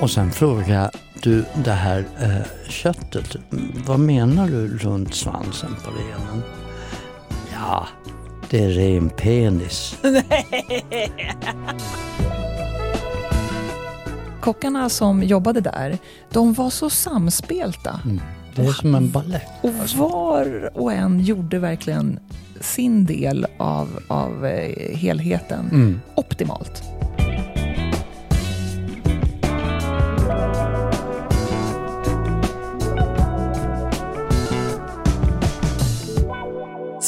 Och sen fråga du det här eh, köttet, vad menar du runt svansen på renen? Ja, det är ren penis. Kockarna som jobbade där, de var så samspelta. Det är som en ballett. Och var och en gjorde verkligen sin del av, av eh, helheten Mm. optimalt.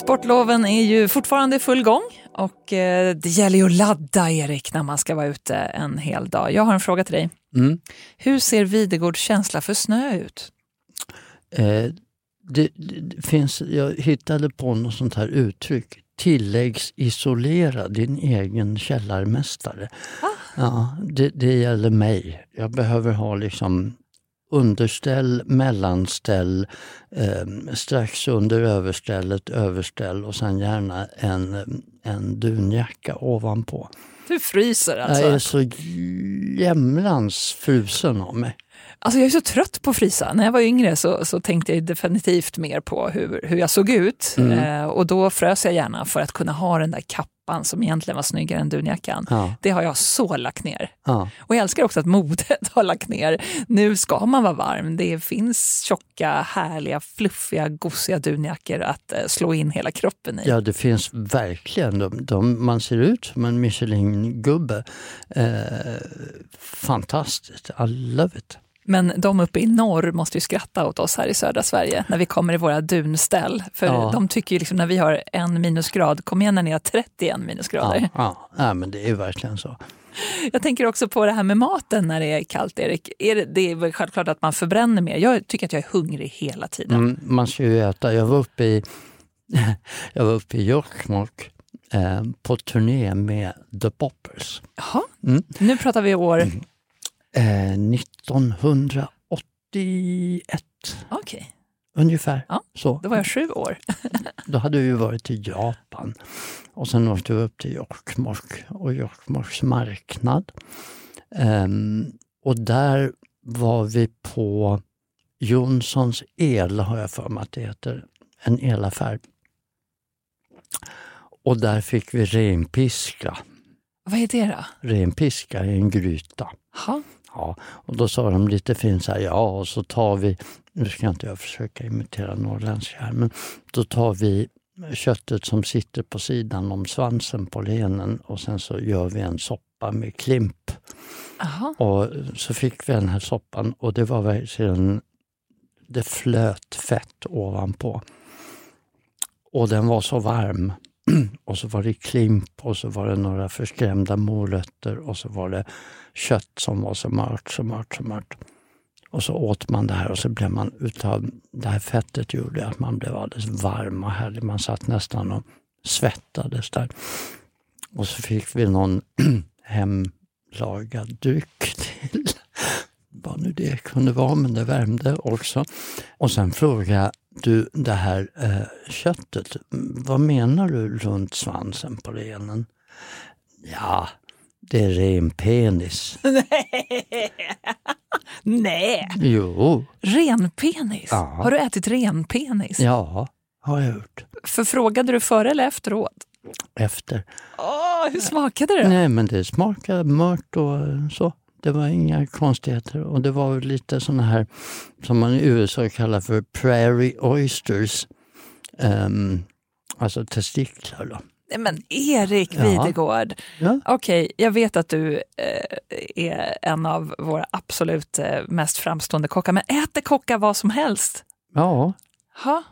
Sportloven är ju fortfarande i full gång och eh, det gäller ju att ladda, Erik, när man ska vara ute en hel dag. Jag har en fråga till dig. Mm. Hur ser Videgårds känsla för snö ut? Eh, det, det, finns, jag hittade på något sånt här uttryck. Tilläggsisolera din egen källarmästare. Ja, det, det gäller mig. Jag behöver ha liksom underställ, mellanställ, eh, strax under överstället, överställ och sen gärna en, en dunjacka ovanpå. Du fryser alltså? Jag är så jämlans frusen av mig. Alltså jag är så trött på att frysa. När jag var yngre så, så tänkte jag definitivt mer på hur, hur jag såg ut. Mm. Eh, och då frös jag gärna för att kunna ha den där kappan som egentligen var snyggare än dunjackan. Ja, Det har jag så lagt ner. ja. Och jag älskar också att modet har lagt ner. Nu ska man vara varm. Det finns tjocka, härliga, fluffiga, gosiga dunjackor att eh, slå in hela kroppen i. Ja, det finns verkligen. De, de, man ser ut som en Michelin-gubbe. Eh, fantastiskt. I love it. Men de uppe i norr måste ju skratta åt oss här i södra Sverige när vi kommer i våra dunställ. För Ja. de tycker ju liksom när vi har en minusgrad, kom igen när ni har 31 minusgrader. Ja, ja. ja, men det är verkligen så. Jag tänker också på det här med maten när det är kallt, Erik. Är det, det är väl självklart att man förbränner mer. Jag tycker att jag är hungrig hela tiden. Mm, man ska ju äta. Jag var uppe i, jag var uppe i Jokkmokk eh, på turné med The Boppers. Jaha, Mm. nu pratar vi år... Eh, 1981 Okej, ungefär. Ja, så. då var jag sju år. Då hade vi varit i Japan och sen åkte vi upp till Jokkmokk och Jokkmokks marknad. Ehm, och där var vi på Jonssons el, har jag för mig att det heter, en elaffär. Och där fick vi renpiska. Vad är det då? Renpiska i en gryta. Ha? Ja, och då sa de lite fint så här, ja och så tar vi, nu ska inte jag försöka imitera norrländska här, men då tar vi köttet som sitter på sidan om svansen på renen och sen så gör vi en soppa med klimp. Aha. Och så fick vi den här soppan och det var verkligen, det flöt fett ovanpå. Och den var så varm. Och så var det klimp och så var det några förskrämda morötter och så var det kött som var så mört, så mört, så mört. Och så åt man det här och så blev man utav det här fettet gjorde att man blev alldeles varm och härlig. Man satt nästan och svettades där. Och så fick vi någon hemlagad dryck till. Vad nu det kunde vara, men det värmde också. Och sen frågade du det här eh, köttet, vad menar du runt svansen på renen? Ja, det är ren penis. Nej! Jo, Renpenis? Ja. Har du ätit renpenis? ja, har jag gjort. För frågade du före eller efteråt? Efter. Åh, hur smakade det? Nej, men det smakade mört och så. Det var inga konstigheter och det var lite såna här som man i USA kallar för prairie oysters. Ehm, alltså testiklar då. Nej, men Erik Ja. Videgård, Ja. okej, jag vet att du eh, är en av våra absolut eh, mest framstående kockar, men äter kockar vad som helst? ja, Ha?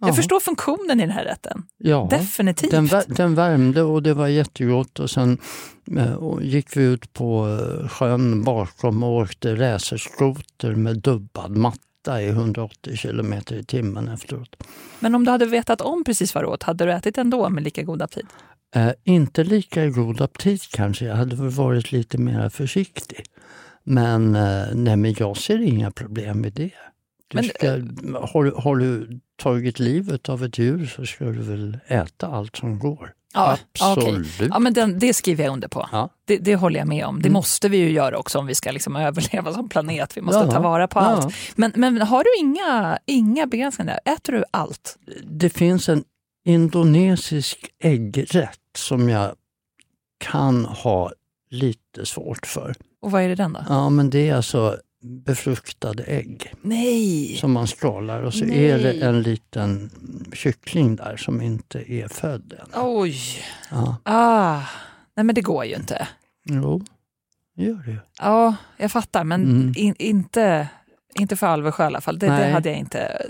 Jag Ja. förstår funktionen i den här rätten. Ja, Definitivt. den, den värmde och det var jättegott och sen eh, och gick vi ut på eh, sjön bakom och åkte racerskoter med dubbad matta i 180 kilometer i timmen efteråt. Men om du hade vetat om precis vad du åt, hade du ätit ändå med lika god aptit? Eh, inte lika god aptit kanske, jag hade väl varit lite mer försiktig. Men, eh, nej, men jag ser inga problem med det. Du Men, ska, har, du- har du tagit livet av ett djur så ska du väl äta allt som går. Ja. Absolut. Ja, men den, det skriver jag under på. Ja. Det, det håller jag med om. Det Mm. måste vi ju göra också om vi ska liksom överleva som planet. Vi måste Ja, ta vara på allt. Men, men har du inga, inga begränsningar? Äter du allt? Det finns en indonesisk äggrätt som jag kan ha lite svårt för. Och vad är det den då? Ja, men det är alltså befruktade ägg Nej! som man skalar och så Nej. är det en liten kyckling där som inte är född än. Oj! Ja. Ah. Nej men det går ju inte. Jo, det gör det ju. Ja, jag fattar. Men Mm. in, inte, inte för Alvesjö i alla fall. Det, det hade jag inte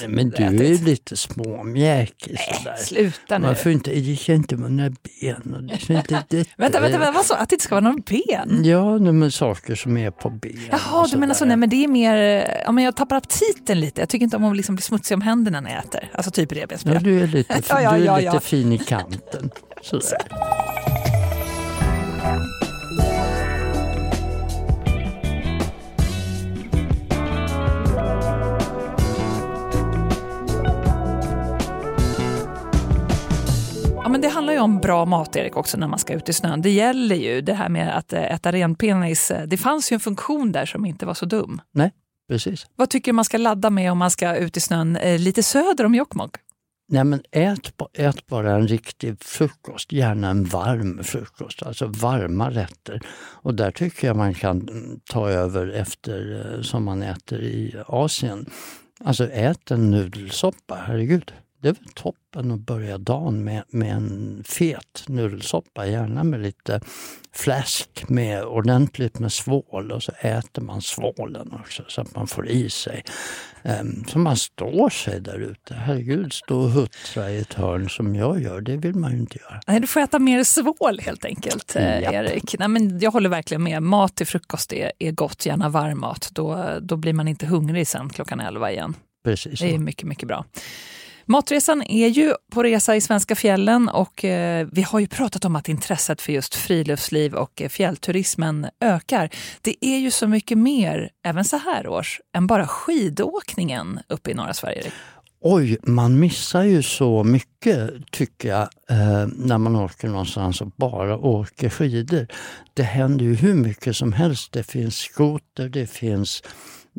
Nej, Men du är ju ätit. lite småmjäkig Nej, sluta nu. Varför inte? Det ska inte vara några ben. Och det inte, det, Vänta, vänta, vänta, vad sa Att det inte ska vara någon ben? Ja, men saker som är på ben. Jaha, du menar så. Nej, men det är mer... Ja, men jag tappar aptiten lite. Jag tycker inte om att liksom bli smutsig om händerna när jag äter. Alltså typ Ja, revbensspjäll. du är lite, Ja, ja, du är ja, lite ja. fin i kanten. Sådär. men det handlar ju om bra mat, Erik, också när man ska ut i snön. Det gäller ju det här med att eh, äta renpenis. Det fanns ju en funktion där som inte var så dum. Precis. Vad tycker du man ska ladda med om man ska ut i snön eh, lite söder om Jokkmokk? Nej, men ät, ät bara en riktig frukost, gärna en varm frukost, alltså varma rätter. Och där tycker jag man kan mm, ta över efter eh, som man äter i Asien. Alltså ät en nudelsoppa, herregud. Det är väl toppen att börja dagen med, med en fet nudelsoppa, gärna med lite fläsk med ordentligt med svål och så äter man svålen också så att man får i sig. Um, så man står sig där ute. Herregud, stå och huttra i ett hörn som jag gör, det vill man ju inte göra. Nej, du får äta mer svål helt enkelt, eh, Japp. Erik. Nej, men jag håller verkligen med. Mat till frukost är, är gott, gärna varm mat. Då, då blir man inte hungrig sen klockan 11 igen. Precis. Det är mycket, mycket bra. Matresan är ju på resa i svenska fjällen och eh, vi har ju pratat om att intresset för just friluftsliv och eh, fjällturismen ökar. Det är ju så mycket mer, även så här års, än bara skidåkningen uppe i norra Sverige. Oj, man missar ju så mycket tycker jag eh, när man åker någonstans och bara åker skidor. Det händer ju hur mycket som helst. Det finns skoter, det finns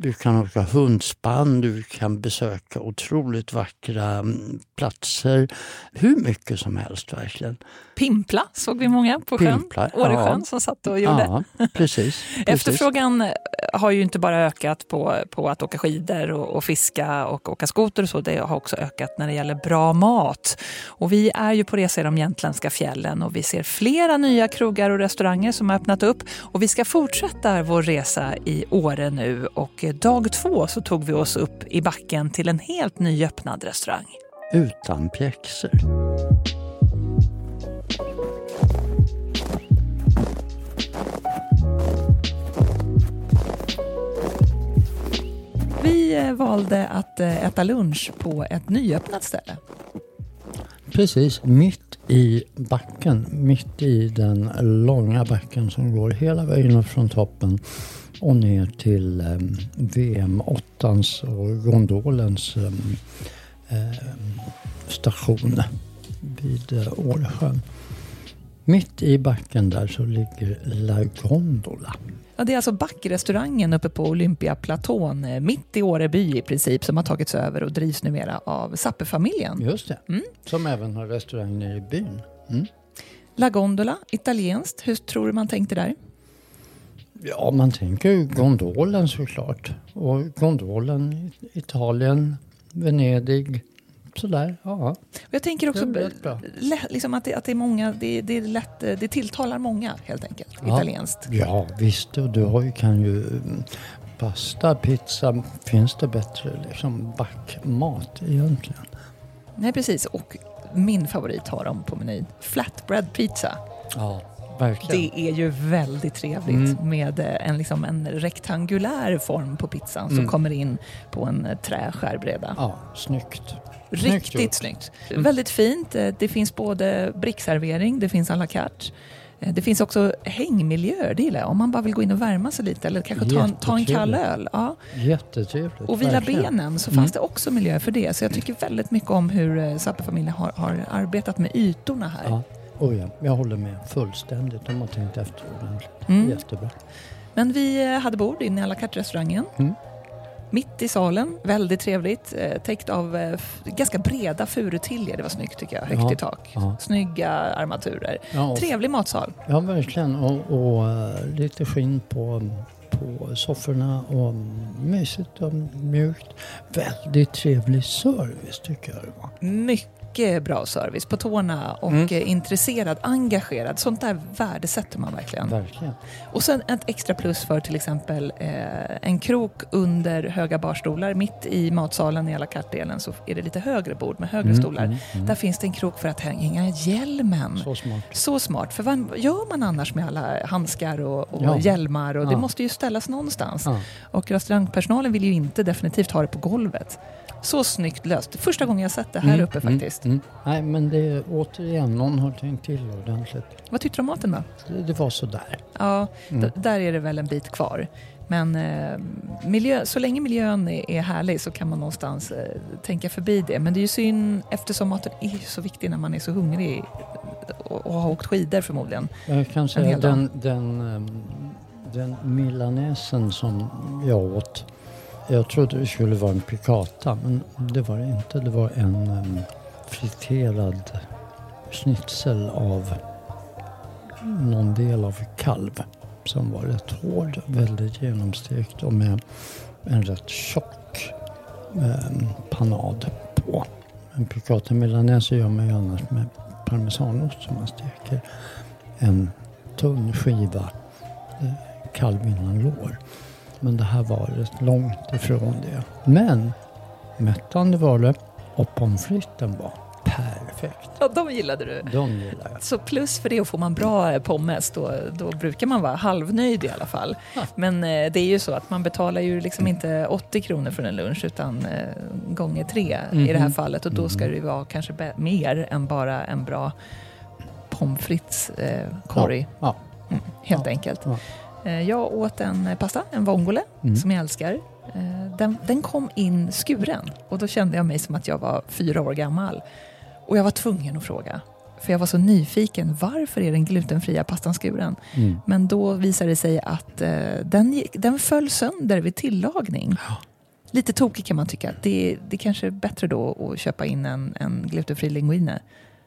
du kan åka hundspann, du kan besöka otroligt vackra mm, platser. Hur mycket som helst verkligen. Pimpla såg vi många på sjön, Pimpla, Åresjön, ja. som satt och gjorde. Ja, precis. precis. Efterfrågan eh, har ju inte bara ökat på, på att åka skidor och, och fiska och åka skoter och så. Det har också ökat när det gäller bra mat. Och vi är ju på resa i de jämtländska fjällen och vi ser flera nya krogar och restauranger som har öppnat upp. Och vi ska fortsätta vår resa i Åre nu och dag två så tog vi oss upp i backen till en helt nyöppnad restaurang. Utan pjäxor. Vi eh, valde att eh, äta lunch på ett nyöppnat ställe. Precis, mitt i backen, mitt i den långa backen som går hela vägen upp från toppen och ner till eh, VM8 och gondolens eh, eh, station vid eh, Åresjön. Mitt i backen där så ligger La Gondola. Ja, det är alltså backrestaurangen uppe på Olympiaplatån, eh, mitt i Åreby i princip, som har tagits över och drivs numera av Zappe-familjen. Just det, Mm. som även har restaurang nere i byn. Mm. La Gondola, italienskt. Hur tror du man tänkte där? Ja, man tänker ju gondolen såklart. Och gondolen, Italien, Venedig, sådär. Ja, Och Jag tänker också liksom att, det, att det är många, det, det, är lätt, eh, det tilltalar många helt enkelt, Ja. italienskt. ja visst. Och du har ju, kan ju mm, pasta, pizza. Finns det bättre liksom backmat egentligen? Nej, precis. Och min favorit har de på menyn. Flatbread pizza. Ja, verkligen. Det är ju väldigt trevligt Mm. med eh, en, liksom en rektangulär form på pizzan som Mm. kommer in på en eh, träskärbräda. Ja, snyggt. Snyggt Riktigt gjort. snyggt. Mm. Väldigt fint. Eh, Det finns både brickservering, det finns à la carte. Eh, Det finns också hängmiljöer, det gillar jag. Om man bara vill gå in och värma sig lite eller kanske ta en, ta en kall öl. Ja. Jättetrevligt. Och vila verkligen. benen så Mm. fanns det också miljöer för det. Så jag tycker väldigt mycket om hur eh, Zappa-familjen har, har arbetat med ytorna här. Ja. Oh ja, jag håller med fullständigt. De har tänkt efter ordentligt. Mm. Jättebra. Men vi hade bord inne i à la carte-restaurangen. Mm. Mitt i salen, väldigt trevligt. Eh, täckt av eh, ganska breda furutiljer. Det var snyggt tycker jag. Högt Ja, i tak. ja. Snygga armaturer. Ja, och, Trevlig matsal. ja verkligen. Och, och eh, lite skinn på, på sofforna och mysigt och mjukt. Väldigt trevlig service tycker jag det var. Mycket bra service på tårna och Mm. eh, intresserad, engagerad. Sånt där värdesätter man verkligen. Verkligen. Och sen ett extra plus för till exempel eh, en krok under höga barstolar. Mitt i matsalen i à la carte-delen så är det lite högre bord med högre Mm, stolar. mm, mm. Där finns det en krok för att hänga hjälmen. Så. Så smart. smart, för vad gör man annars med alla handskar och, och Ja. hjälmar? Och Det Ja. måste ju ställas någonstans. Ja. Och restaurangpersonalen vill ju inte definitivt ha det på golvet. Så snyggt löst. Första gången jag sett det här Mm, uppe mm, faktiskt. Mm, Nej men det är återigen, någon har tänkt till ordentligt. Vad tyckte du om maten då? Det, det var sådär. Ja, Mm. d- där är det väl en bit kvar. Men eh, miljö, så länge miljön är, är härlig så kan man någonstans eh, tänka förbi det. Men det är ju synd eftersom maten är så viktig när man är så hungrig och, och har åkt skidor förmodligen. Jag kan säga dag. den, den, ehm, den milanesen som jag åt. Jag trodde det skulle vara en piccata men det var det inte. Det var en um, friterad schnitzel av någon del av kalv som var rätt hård, väldigt genomstekt och med en rätt tjock um, panad på. En piccata milanese gör man ju annars med parmesanost som man steker en tunn skiva eh, kalv innan lår. Men det här var rätt långt ifrån det. Men mättande var det och pommes fritesen var perfekt. Ja, de gillade du. De gillar jag. Så plus för det och får man bra eh, pommes då, då brukar man vara halvnöjd i alla fall. Ja. Men eh, det är ju så att man betalar ju liksom inte 80 kronor för en lunch utan eh, gånger tre i det här Mhm. fallet och då ska Mhm. det ju vara kanske mer än bara en bra pommes frites eh, korg. Ja. Mm, helt Ja. enkelt. Eh, jag åt en eh, pasta, en vongole, Mm. som jag älskar. Eh, den, den kom in skuren och då kände jag mig som att jag var fyra år gammal. Och jag var tvungen att fråga. För jag var så nyfiken. Varför är den glutenfria pastan skuren? Mm. Men då visade det sig att den, den föll sönder vid tillagning. Lite tokig kan man tycka. Det, det kanske är bättre då att köpa in en, en glutenfri linguine.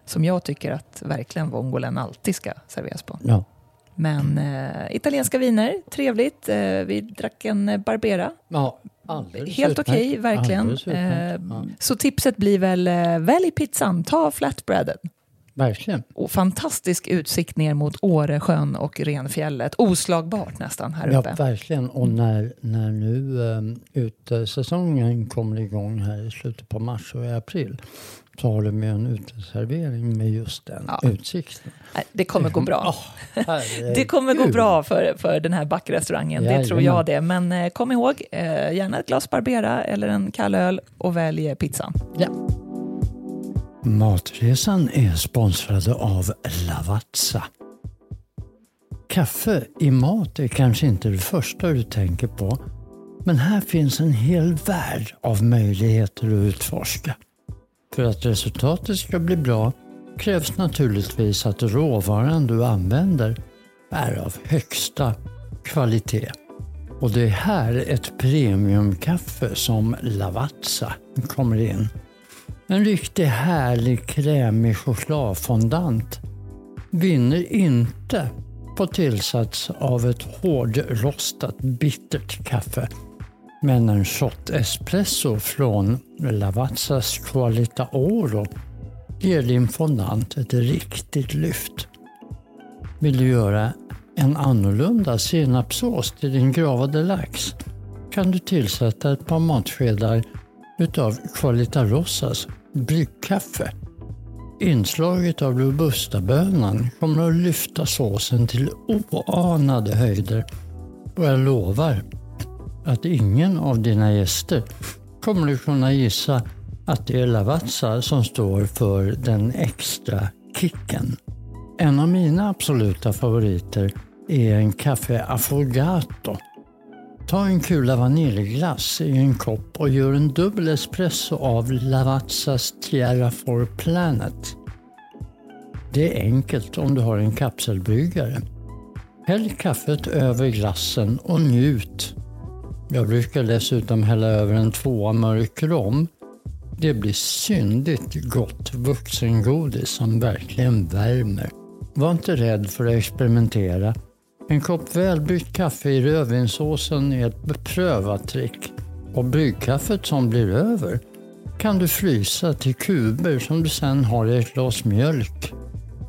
Som jag tycker att verkligen vongolen alltid ska serveras på. Ja. Men eh, italienska viner, trevligt. Eh, vi drack en eh, Barbera. ja, alldeles Helt okej, verkligen. Alldeles utmärkt. Eh, Ja. Så tipset blir väl, eh, välj pizzan, ta flatbreaden. Verkligen. Och fantastisk utsikt ner mot Åresjön och Renfjället. Oslagbart nästan här Ja, uppe. verkligen. Och när, när nu um, utesäsongen kommer igång här i slutet på mars och i april de ju en uteservering med just den Ja. utsikten. Det kommer gå bra. Åh, Det kommer gå bra för, för den här backrestaurangen, det tror jag det. Men eh, kom ihåg, eh, gärna ett glas Barbera eller en kall öl och välj pizzan. Ja. Matresan är sponsrade av Lavazza. Kaffe i mat är kanske inte det första du tänker på. Men här finns en hel värld av möjligheter att utforska. För att resultatet ska bli bra krävs naturligtvis att råvaran du använder är av högsta kvalitet. Och det är här ett premiumkaffe som Lavazza kommer in. En riktigt härlig krämig chokladfondant vinner inte på tillsats av ett hårdrostat bittert kaffe. Men en shot espresso från Lavazzas Qualita Oro ger din fondant ett riktigt lyft. Vill du göra en annorlunda senapssås till din gravade lax kan du tillsätta ett par matskedar utav Qualita Rosas bryggkaffe. Inslaget av robustabönan kommer att lyfta såsen till oanade höjder och jag lovar att ingen av dina gäster kommer att kunna gissa att det är Lavazza som står för den extra kicken. En av mina absoluta favoriter är en kaffe affogato. Ta en kula vaniljglass i en kopp och gör en dubbel espresso av Lavazzas Tierra for Planet. Det är enkelt om du har en kapselbryggare. Häll kaffet över glassen och njut. Jag brukar dessutom hälla över en tvåa mörk rom. Det blir syndigt gott vuxengodis som verkligen värmer. Var inte rädd för att experimentera. En kopp välbryggt kaffe i rödvinssåsen är ett beprövat trick. Och bryggkaffet som blir över kan du frysa till kuber som du sen har i ett glas mjölk.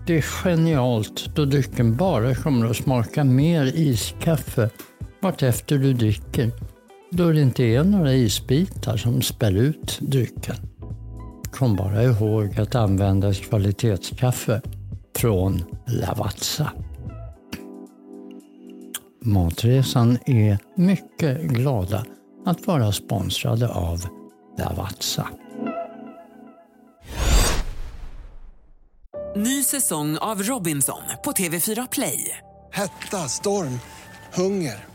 Det är genialt då drycken bara kommer att smaka mer iskaffe vartefter du dricker. Då det inte är några isbitar som spär ut drycken. Kom bara ihåg att använda ett kvalitetskaffe från Lavazza. Matresan är mycket glada att vara sponsrade av Lavazza. Ny säsong av Robinson på TV4 Play. Hetta, storm, hunger.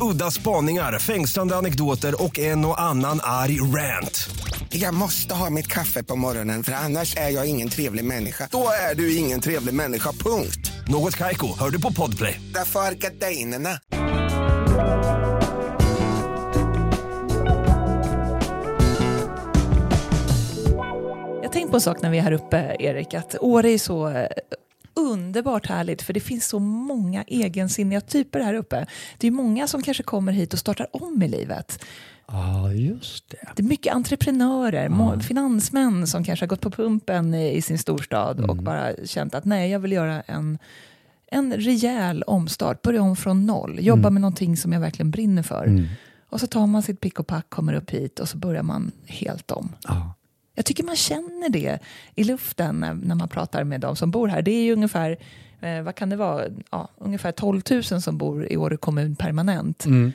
Udda spaningar, fängslande anekdoter och en och annan arg rant. Jag måste ha mitt kaffe på morgonen för annars är jag ingen trevlig människa. Då är du ingen trevlig människa, punkt. Något Kaiko, hör du på Podplay. Därför är gardinerna. Jag tänkte på en sak när vi är här uppe, Erik, att Åre är så eh, underbart härligt för det finns så många egensinniga typer här uppe. Det är många som kanske kommer hit och startar om i livet. Ja, just det. Det är mycket entreprenörer, må- finansmän som kanske har gått på pumpen i, i sin storstad och bara känt att nej, jag vill göra en, en rejäl omstart, börja om från noll, jobba med någonting som jag verkligen brinner för. Och så tar man sitt pick och pack, kommer upp hit och så börjar man helt om. Ja. Jag tycker man känner det i luften när, när man pratar med de som bor här. Det är ju ungefär, eh, vad kan det vara, ja, ungefär 12 000 som bor i Åre kommun permanent. Mm.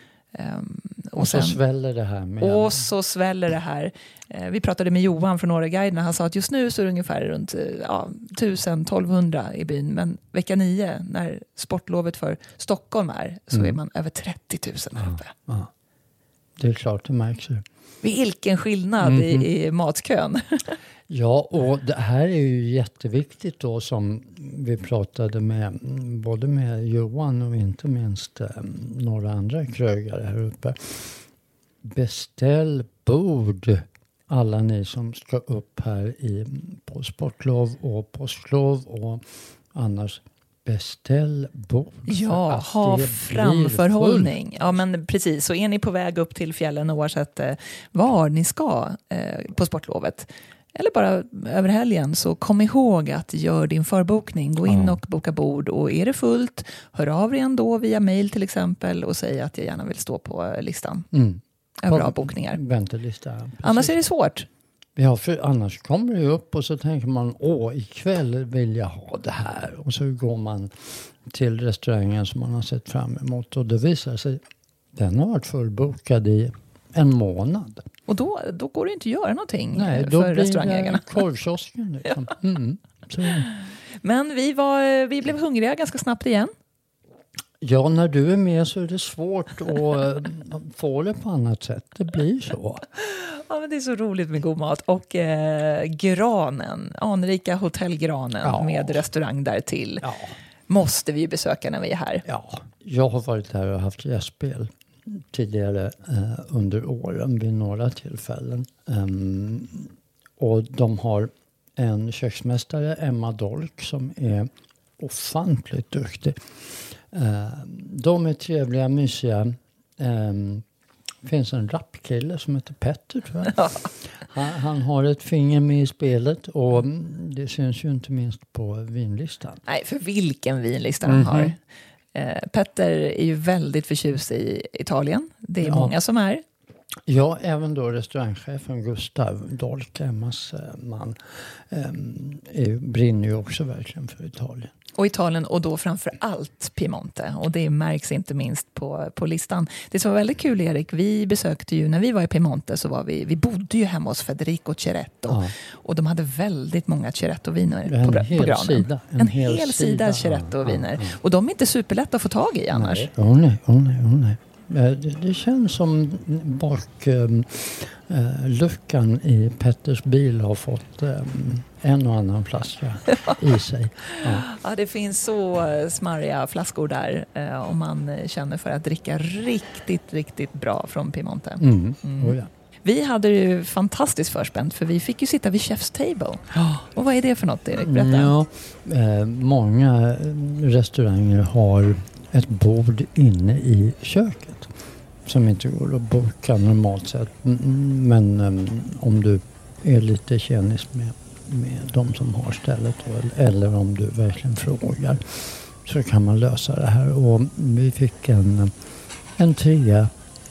Och, så sväller det här med... och så sväller det här. Eh, vi pratade med Johan från Åreguiden och han sa att just nu så är det ungefär runt eh, ja, 1000-1200 i byn. Men vecka nio, när sportlovet för Stockholm är, så Mm. är man över 30 000 här uppe. Det är klart, det märks ju. Vilken skillnad i, i matkön. Ja, och det här är ju jätteviktigt då som vi pratade med både med Johan och inte minst eh, några andra krögare här uppe. Beställ bord alla ni som ska upp här i, på sportlov och påsklov och annars beställ bord. Ja, ha framförhållning. Ja, men precis. Så är ni på väg upp till fjällen oavsett eh, var ni ska eh, på sportlovet eller bara över helgen, så kom ihåg att gör din förbokning. Gå in och boka bord och är det fullt, hör av dig ändå via mail till exempel och säg att jag gärna vill stå på listan Mm. över avbokningar. Väntelista. precis. Annars är det svårt. Ja, för annars kommer det upp och så tänker man åh, ikväll vill jag ha det här. Och så går man till restaurangen som man har sett fram emot och det visar sig den har varit fullbokad i en månad. Och då, då går det inte att göra någonting Nej, eh, då för blir restaurangägarna. det korvkiosken. Liksom. Mm. Men vi, var, vi blev hungriga ganska snabbt igen. Ja, när du är med så är det svårt att eh, få det på annat sätt. Det blir så. Ja, men det är så roligt med god mat. Och eh, Granen, anrika hotellgranen Ja. med restaurang där till Ja. måste vi besöka när vi är här. Ja, jag har varit där och haft gästspel tidigare eh, under åren vid några tillfällen. Ehm, Och de har en köksmästare, Emma Dolk, som är ofantligt duktig. Eh, de är trevliga, mysiga. Det finns en rapkille som heter Petter tror jag. Han, han har ett finger med i spelet och mm, det syns ju inte minst på vinlistan. Nej, för vilken vinlista han har. Mhm. Eh, Petter är ju väldigt förtjust i Italien. Det är Ja. många som är. Ja, även då restaurangchefen Gustav Dolk, Emmas eh, man, ehm, är, brinner ju också verkligen för Italien. Och Italien och då framför allt Piemonte. Och det märks inte minst på, på listan. Det som var väldigt kul Erik, vi besökte ju, när vi var i Piemonte så var vi, vi bodde ju hemma hos Federico Ceretto. Ja. Och de hade väldigt många Ceretto-viner på, på granen. sida, En, en hel, hel sida, sida. Ceretto-viner. Ja, ja. Och de är inte superlätta att få tag i annars. Nej, oh nej, oh nej, oh nej. Eh, Det, det känns som bakluckan eh, luckan i Petters bil har fått eh, en och annan flaska i sig. Ja. Ja, det finns så smarriga flaskor där eh, om man känner för att dricka riktigt, riktigt bra från Piemonte. Mm. Oh, ja. Vi hade det ju fantastiskt förspänt för vi fick ju sitta vid Chef's Table. Och vad är det för något Erik? Berätta. Ja, eh, många restauranger har ett bord inne i köket som inte går att boka normalt sett. Mm, Men eh, om du är lite tjänis med, med de som har stället eller- om du verkligen frågar så kan man lösa det här. Och vi fick en, en trea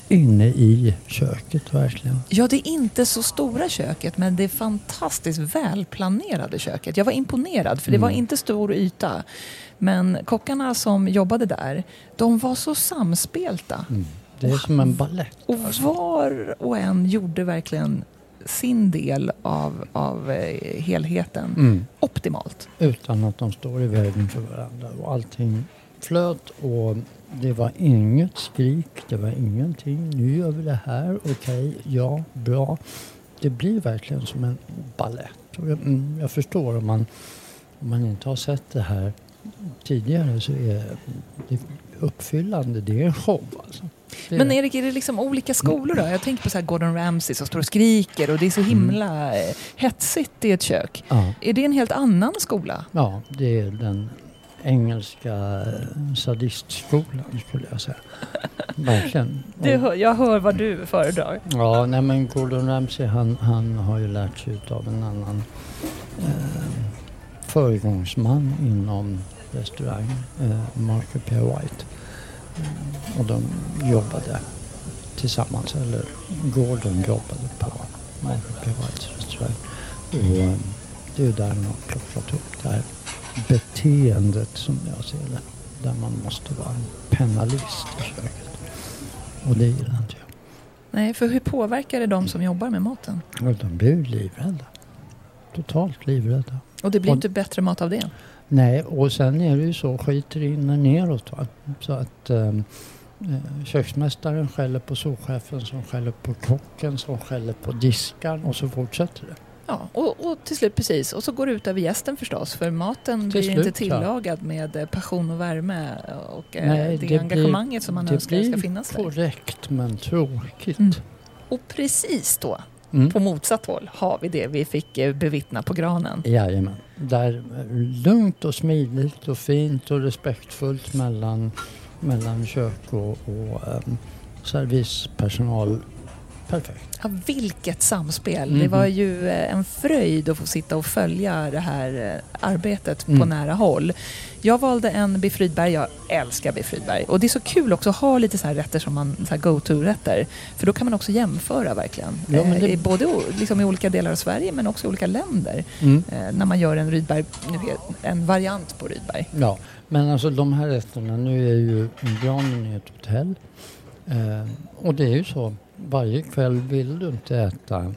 inne i köket verkligen. Ja, det är inte så stora köket men det är fantastiskt välplanerade köket. Jag var imponerad för det var Mm. inte stor yta. Men kockarna som jobbade där, de var så samspelta. Det är som en ballett. Och var och en gjorde verkligen sin del av, av eh, helheten Mm. optimalt. utan att de står i vägen för varandra. Och allting flöt och det var inget skrik, det var ingenting. Nu gör vi det här, okej, ja, bra. Det blir verkligen som en ballett. Jag, mm, jag förstår om man, om man inte har sett det här tidigare så är det uppfyllande, det är en show alltså. Det Men. Erik, är det liksom olika skolor då? Jag tänker på så här Gordon Ramsay som står och skriker och det är så himla eh, hetsigt i ett kök. ja, Är det en helt annan skola? ja, det är den engelska eh, sadistskolan skulle jag säga. Verkligen. Det, hör- jag hör vad du föredrar. Ja, nej men Gordon Ramsay han, han har ju lärt sig av en annan eh, föregångsman inom restaurang, eh, Marco P. White. Mm, och de jobbade tillsammans, eller Gordon jobbade på. Whites restaurang. Och eh, det är där de har plockat upp det här beteendet som jag ser det. Där man måste vara en penalist i köket. Och det gillar inte jag. Nej, för hur påverkar det de som jobbar med maten? De blir ju livrädda. Totalt livrädda. Och det blir Och- inte bättre mat av det. Nej, och sen är det ju så, skiter rinner neråt. Va? Så att ehm, eh, köksmästaren skäller på souschefen som skäller på kocken som skäller på diskaren och så fortsätter det. Ja, och, och till slut precis. Och så går det ut över gästen förstås. För maten Till blir slut, inte ja. tillagad med eh, passion och värme och eh, Nej, det, det engagemanget som man det önskar blir ska finnas där. korrekt men tråkigt. Mm. Och precis då, Mm. på motsatt håll, har vi det vi fick eh, bevittna på granen. Jajamän. Där lugnt och smidigt och fint och respektfullt mellan, mellan kök och, och ehm, um, servispersonal. Perfekt. Ja, vilket samspel! Mhm. Det var ju eh, en fröjd att få sitta och följa det här eh, arbetet på Mm. nära håll. Jag valde en biff Rydberg, jag älskar biff Rydberg. Och det är så kul också att ha lite så här rätter som man, så go-to-rätter. För då kan man också jämföra verkligen. Ja, det- Eh, i både liksom i olika delar av Sverige men också i olika länder. Mm. När man gör en Rydberg, en variant på Rydberg. Ja, men alltså de här rätterna, nu är ju granen i ett hotell. Eh, och det är ju så, varje kväll vill du inte äta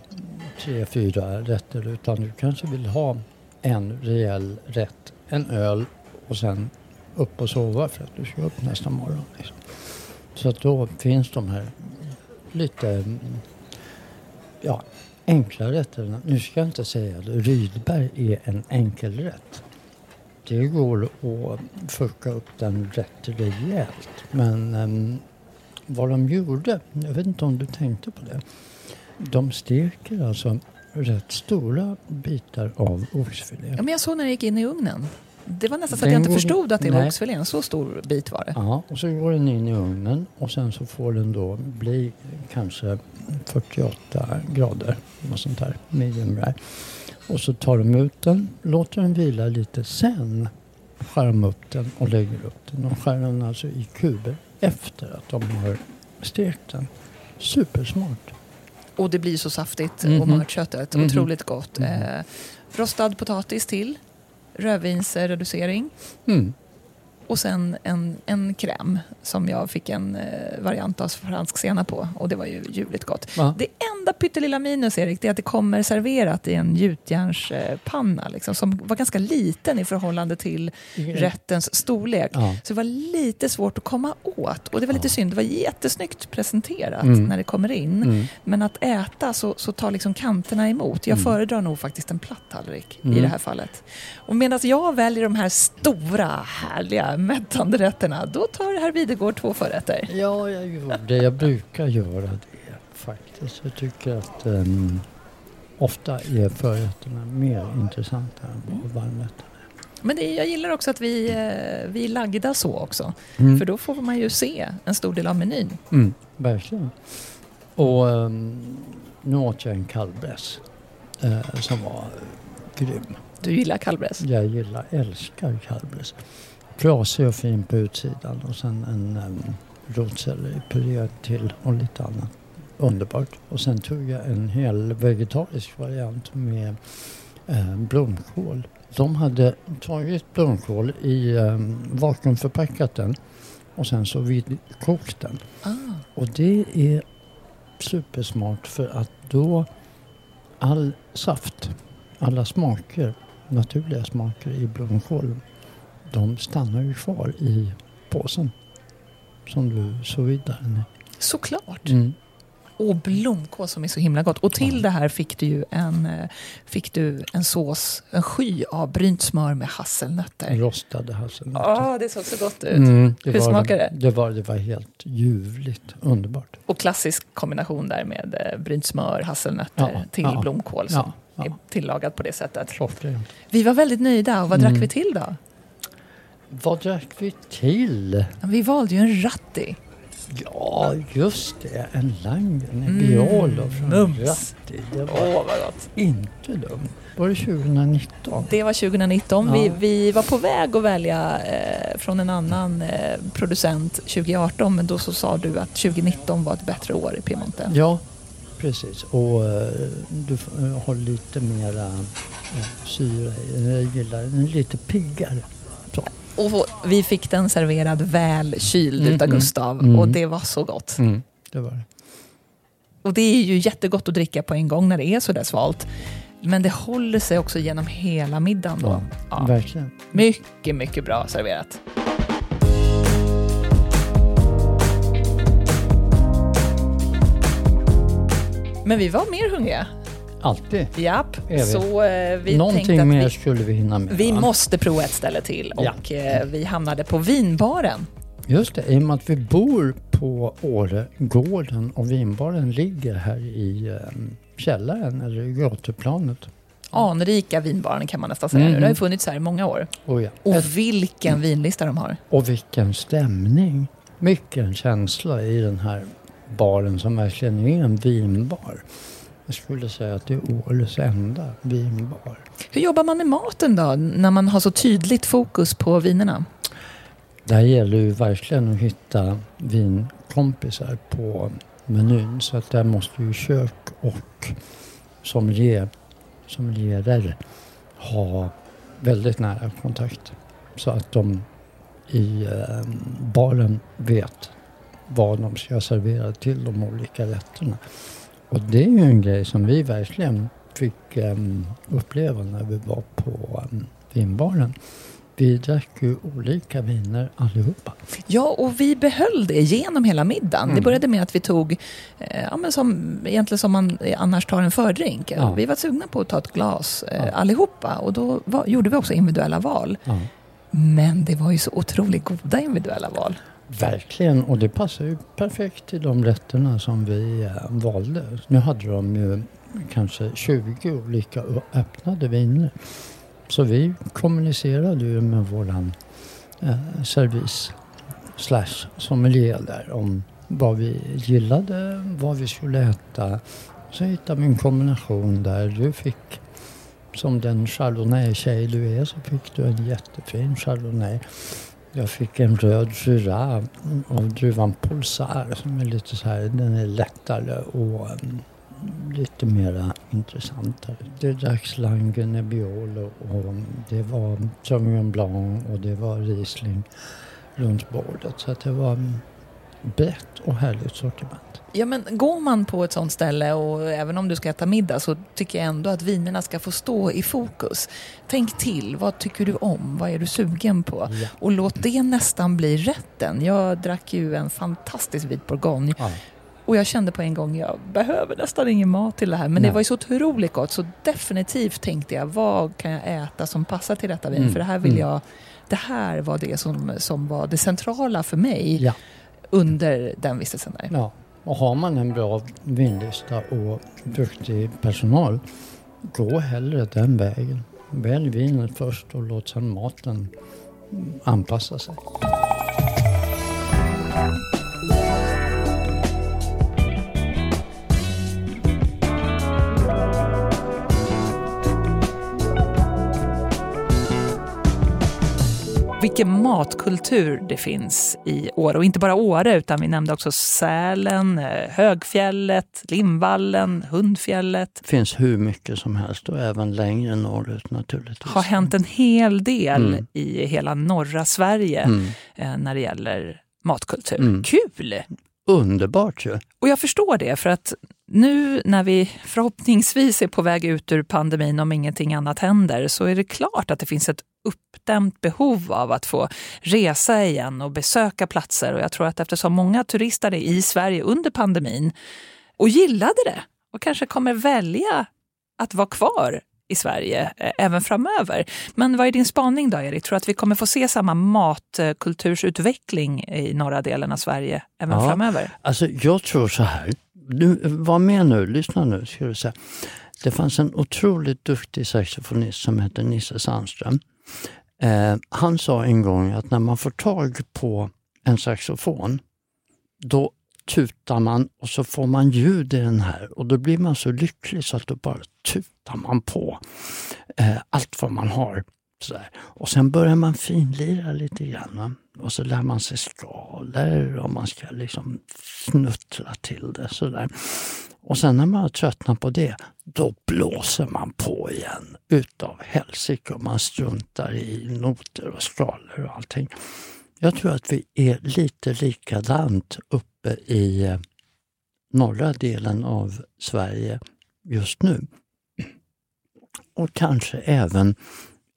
tre, fyra rätter utan du kanske vill ha en rejäl rätt, en öl och sen upp och sova för att du ska upp nästa morgon. Liksom. Så att då finns de här lite ja, enkla rätterna. Nu ska jag inte säga att Rydberg är en enkelrätt. Det går att fucka upp den rätt rejält. Men um, vad de gjorde, jag vet inte om du tänkte på det. De steker alltså rätt stora bitar av oxfilé. Ja, men jag såg när det gick in i ugnen. Det var nästan så att jag inte förstod att det var nej. oxfilén. Så stor bit var det. Ja, och så går den in i ugnen och sen så får den då bli kanske 48 grader. Och sånt där, medium rare. Och så tar de ut den, låter den vila lite. Sen skär de upp den och lägger upp den. De skär den alltså i kuber efter att de har stekt den. Supersmart. Och det blir så saftigt Mhm. och mört köttet. Mhm. Otroligt gott. Mhm. Eh, rostad potatis till. Rödvinsreducering. Mm. Och sen en, en kräm som jag fick en eh, variant av fransk senap på. Och det var ju ljuvligt gott. Va? Det enda pyttelilla minus Erik, det är att det kommer serverat i en gjutjärnspanna. Liksom, som var ganska liten i förhållande till rättens storlek. Ja. Så det var lite svårt att komma åt. Och det var lite Ja. synd, det var jättesnyggt presenterat Mm. när det kommer in. Mm. Men att äta så, så tar liksom kanterna emot. Jag Mm. föredrar nog faktiskt en platt tallrik i Mm. det här fallet. Och medan jag väljer de här stora, härliga, mättande rätterna, då tar herr Videgård två förrätter. Ja, jag gjorde det. Jag brukar göra det faktiskt. Jag tycker att um, ofta är förrätterna mer intressanta än varmrätterna Men det, jag gillar också att vi, eh, vi är lagda så också. är. För då får man ju se en stor del av menyn. Mm, verkligen. Och um, nu åt jag en kalvbräss eh, som var grym. Du gillar kallbräss? Jag gillar, älskar kalvbräss. Frasig och fin på utsidan och sen en um, rotselleripuré till och lite annat. Underbart. Och sen tog jag en hel vegetarisk variant med eh, blomkål. De hade tagit blomkål i um, vakuumförpackat den och sen så vidkokt den. Ah. Och det är supersmart för att då all saft, alla smaker, naturliga smaker i blomkålen, de stannar ju kvar i påsen som du så vidare. Såklart. Mm. Och blomkål som är så himla gott. Och till det här fick du ju en, eh, fick du en sås, en sky av brynt smör med hasselnötter. Rostade hasselnötter. Ja, det såg så gott ut. Mm, Hur var, smakar det? Det var, det var helt ljuvligt, underbart. Och klassisk kombination där med eh, brynt smör, hasselnötter Ja, till ja, blomkål som Ja, är ja. tillagad på det sättet. Klockrent. Vi var väldigt nöjda. Och vad Mm. drack vi till då? Vad drack vi till? Vi valde ju en ratti. Ja, just det. En Langen, en Mm, Biolo från mums. Ratti. Det var Åh, vad gott. inte dumt. Var det 2019? Det var 2019. Vi, Ja. vi var på väg att välja eh, från en annan eh, producent 2018 men då så sa du att 2019 var ett bättre år i Piemonte. Ja, precis. Och eh, du eh, har lite mera eh, syra i. Jag gillar den lite piggare. Och vi fick den serverad väl kyld Mm, utav mm, Gustav mm. och det var så gott. Mm, det var det. Och det är ju jättegott att dricka på en gång när det är så där svalt. Men det håller sig också genom hela middagen då. Ja, Ja. Verkligen. Mycket, mycket bra serverat. Men vi var mer hungriga. Alltid. Japp, vi? så eh, vi Någonting att mer vi, skulle vi hinna med. vi va? måste prova ett ställe till Ja. och eh, vi hamnade på vinbaren. Just det, i och med att vi bor på Åregården och vinbaren ligger här i eh, källaren eller i gatuplanet. Anrika vinbaren kan man nästan säga nu. Mhm. Det har ju funnits här i många år. Oh ja. Och vilken vinlista de har. Och vilken stämning! Mycket känsla i den här baren som verkligen är en vinbar. Jag skulle säga att det är Åres enda vinbar. Hur jobbar man med maten då, när man har så tydligt fokus på vinerna? Där gäller ju verkligen att hitta vinkompisar på menyn. Så att där måste ju kök och sommelier, sommelierer ha väldigt nära kontakt. Så att de i eh, baren vet vad de ska servera till de olika rätterna. Och det är ju en grej som vi verkligen fick eh, uppleva när vi var på eh, vinbaren. Vi drack ju olika viner allihopa. Ja, och vi behöll det genom hela middagen. Mm. Det började med att vi tog, eh, ja, men som, egentligen som man annars tar en fördrink. Ja. Vi var sugna på att ta ett glas eh, Ja. allihopa och då var, gjorde vi också individuella val. Ja. Men det var ju så otroligt goda individuella val. Verkligen, och det passar ju perfekt till de rätterna som vi eh, valde. Nu hade de ju kanske 20 olika öppnade viner. Så vi kommunicerade ju med våran eh, servis slash sommelier där om vad vi gillade, vad vi skulle äta. Så hittade vi en kombination där du fick, som den chardonnay-tjej du är, så fick du en jättefin chardonnay. Jag fick en röd Jura av druvan Pulsar som är lite så här, den är lättare och mm, lite mera intressantare. Det dracks Lange Nebbiolo och det var Sauvignon Blanc och det var Riesling runt bordet. Så att det var mm, brett och härligt sortiment. Ja, men går man på ett sånt ställe och även om du ska äta middag så tycker jag ändå att vinerna ska få stå i fokus. Tänk till, vad tycker du om? Vad är du sugen på? Ja. Och låt det nästan bli rätten. Jag drack ju en fantastisk vit bourgogne Ja. och jag kände på en gång, jag behöver nästan ingen mat till det här. Men Nej. det var ju så otroligt gott så definitivt tänkte jag, vad kan jag äta som passar till detta vin? Mm. För det här vill Mm. jag, det här var det som, som var det centrala för mig Ja under den vistelsen där. Ja, och har man en bra vinlista och duktig personal, gå hellre den vägen. Välj vinet först och låt sedan maten anpassa sig. Vilken matkultur det finns i Åre. Och inte bara Åre, utan vi nämnde också Sälen, eh, Högfjället, Limvallen, Hundfjället. Det finns hur mycket som helst och även längre norrut naturligtvis. har hänt en hel del Mm. i hela norra Sverige Mm. eh, när det gäller matkultur. Mm. Kul! Underbart ju. Och jag förstår det, för att nu när vi förhoppningsvis är på väg ut ur pandemin om ingenting annat händer så är det klart att det finns ett uppdämt behov av att få resa igen och besöka platser. Och jag tror att eftersom många turistade i Sverige under pandemin och gillade det och kanske kommer välja att vara kvar i Sverige eh, även framöver. Men vad är din spaning då, Erik? Tror du att vi kommer få se samma matkultursutveckling i norra delen av Sverige även Ja. framöver? Alltså jag tror så här. Du, var med nu, lyssna nu. Ska du säga. Det fanns en otroligt duktig saxofonist som hette Nisse Sandström. Eh, han sa en gång att när man får tag på en saxofon, då tutar man och så får man ljud i den här och då blir man så lycklig så att då bara tutar man på eh, allt vad man har. Sådär. Och sen börjar man finlira lite grann. Va? Och så lär man sig skalor och man ska liksom fnuttra till det. Sådär. Och sen när man har tröttnat på det, då blåser man på igen utav helsike och man struntar i noter och skalor och allting. Jag tror att vi är lite likadant uppe i eh, norra delen av Sverige just nu. Och kanske även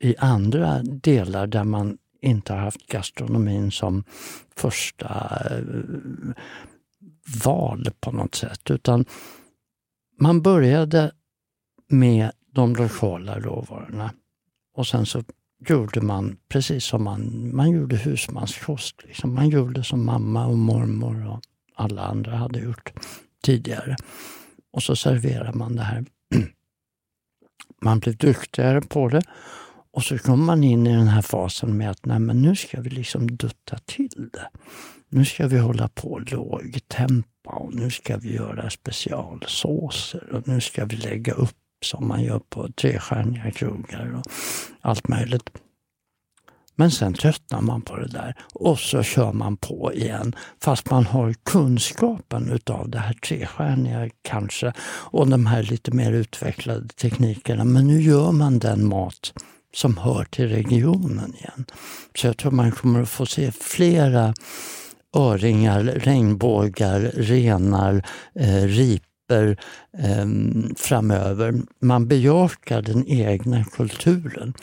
i andra delar där man inte har haft gastronomin som första eh, val på något sätt. Utan man började med de lokala råvarorna och sen så gjorde man precis som man, man gjorde husmanskost. Liksom. Man gjorde som mamma och mormor och alla andra hade gjort tidigare. Och så serverade man det här. Man blev duktigare på det och så kommer man in i den här fasen med att nej, men nu ska vi liksom dutta till det. Nu ska vi hålla på lågtempa och nu ska vi göra specialsåser och nu ska vi lägga upp som man gör på trestjärniga krogar och allt möjligt. Men sen tröttnar man på det där och så kör man på igen fast man har kunskapen utav det här trestjärniga kanske och de här lite mer utvecklade teknikerna. Men nu gör man den mat som hör till regionen igen. Så jag tror man kommer att få se flera öringar, regnbågar, renar, eh, riper eh, framöver. Man bejakar den egna kulturen.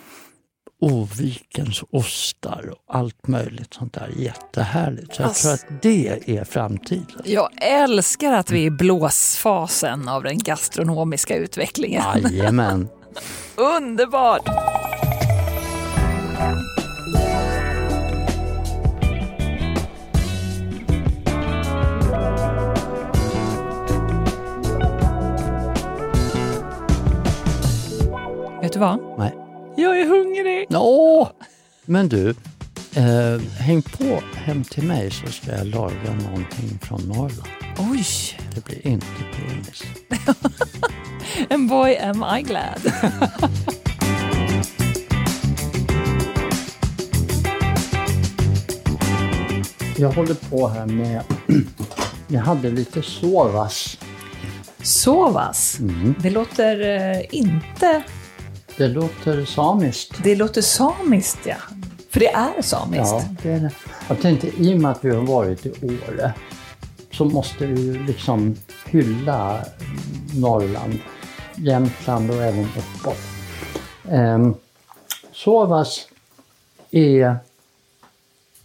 Ovikens ostar och allt möjligt sånt där. Jättehärligt. Så jag tror att det är framtiden. Jag älskar att vi är i blåsfasen av den gastronomiska utvecklingen. Jajamän. Underbart! Du vad? Nej. Jag är hungrig! Åh! Men du, eh, häng på hem till mig så ska jag laga någonting från Norrland. Oj! Det blir inte penis. And boy am I glad. Jag håller på här med... Jag hade lite sovas. Sovas. Mm. Det låter eh, inte... Det låter samiskt. Det låter samiskt, ja. För det är samiskt. Ja, det är det. Jag tänkte i och med att vi har varit i Åre så måste vi ju liksom hylla Norrland, Jämtland och även uppåt. Ehm, Sovas är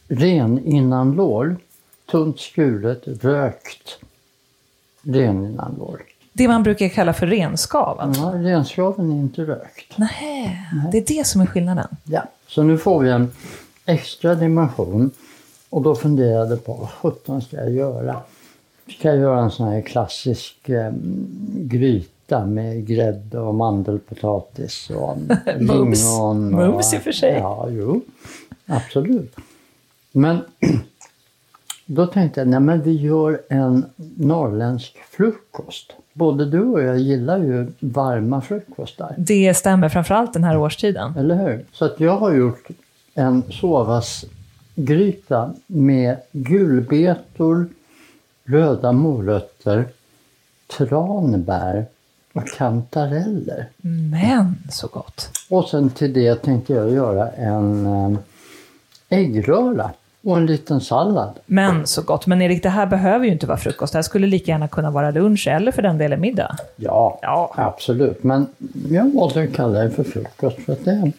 ren innanlår, tunt skuret, rökt ren innanlår. Det man brukar kalla för renskav. Ja, renskaven är inte rökt. Nej, det är det som är skillnaden. Ja, så nu får vi en extra dimension och då funderade jag på vad sjutton ska jag göra? Ska jag göra en sån här klassisk eh, gryta med grädde och mandelpotatis och lingon? Mums i och för sig. Ja, jo, absolut. Men då tänkte jag, nej men vi gör en norrländsk frukost. Både du och jag gillar ju varma frukostar. Det stämmer framförallt den här årstiden. Eller hur? Så att jag har gjort en sovasgryta med gulbetor, röda morötter, tranbär och kantareller. Men så gott. Och sen till det tänkte jag göra en eh, äggröra och en liten sallad. Men så gott. Men Erik, det här behöver ju inte vara frukost. Det här skulle lika gärna kunna vara lunch eller för den delen middag. Ja, Ja. absolut. Men jag valde att kalla det för frukost för att det,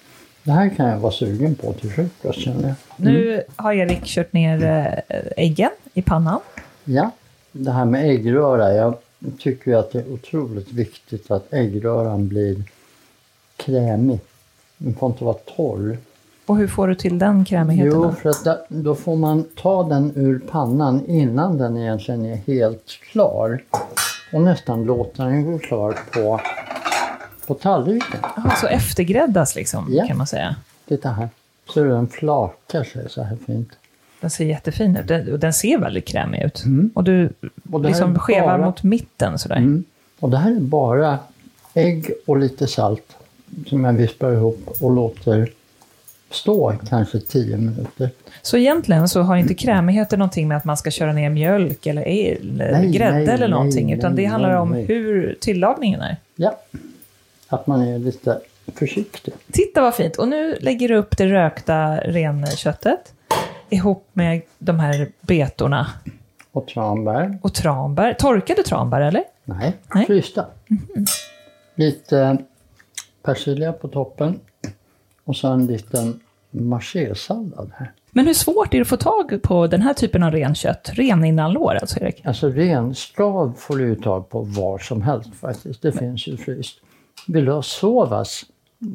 det här kan jag vara sugen på till frukost känner jag. Nu har Erik kört ner eh, äggen i pannan. Ja, det här med äggröra. Jag tycker ju att det är otroligt viktigt att äggröran blir krämig. Den får inte vara torr. Och hur får du till den krämigheten? Jo, då? för att då får man ta den ur pannan innan den egentligen är helt klar. Och nästan låta den gå klar på, på tallriken. Jaha, så eftergräddas liksom, Ja. kan man säga. Titta här. Ser du den flakar sig så här fint. Den ser jättefin ut. Den, och den ser väldigt krämig ut. Och du Mm. Och det här liksom är skevar bara- mot mitten sådär. Mm. Och det här är bara ägg och lite salt som jag vispar ihop och låter stå kanske 10 minuter. Så egentligen så har inte krämigheten någonting med att man ska köra ner mjölk eller, eller Nej, grädde nej, eller någonting. nej, utan det nej, handlar nej, om hur tillagningen är. Ja, att man är lite försiktig. Titta vad fint! Och nu lägger du upp det rökta renköttet ihop med de här betorna Och tranbär. och tranbär. Torkade tranbär eller? Nej, frysta. Lite persilja på toppen. Och så en liten machésallad här. Men hur svårt är det att få tag på den här typen av renkött? Reninnanlår alltså Erik? Alltså renskav får du ju tag på var som helst faktiskt. Det finns ju fryst. Vill du ha sovas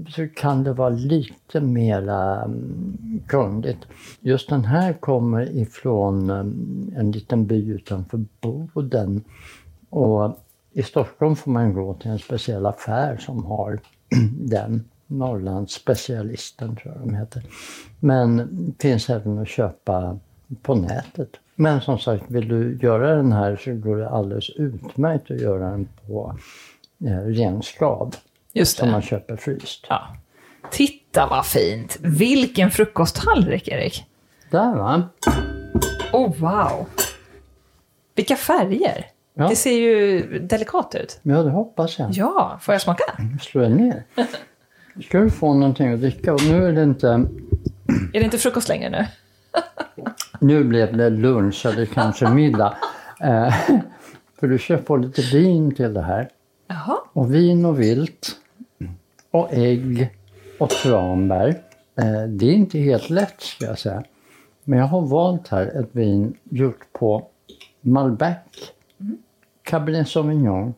så kan det vara lite mera um, krångligt. Just den här kommer ifrån um, en liten by utanför Boden. Och i Stockholm får man gå till en speciell affär som har den. Norrlandsspecialisten tror jag de heter. Men finns även att köpa på nätet. Men som sagt, vill du göra den här så går det alldeles utmärkt att göra den på eh, renskav Just som man det. köper fryst. Ja. Titta vad fint! Vilken frukosttallrik Erik! Där va? Oh wow! Vilka färger! Ja. Det ser ju delikat ut. Ja, det hoppas jag. Ja, får jag smaka? Slå er ner. Ska du få någonting att dricka och nu är det inte... Är det inte frukost längre nu? Nu blev det lunch eller kanske middag. Eh, för du ska få lite vin till det här. Jaha. Och vin och vilt. Och ägg och tranbär. Eh, det är inte helt lätt ska jag säga. Men jag har valt här ett vin gjort på Malbec, Cabernet Sauvignon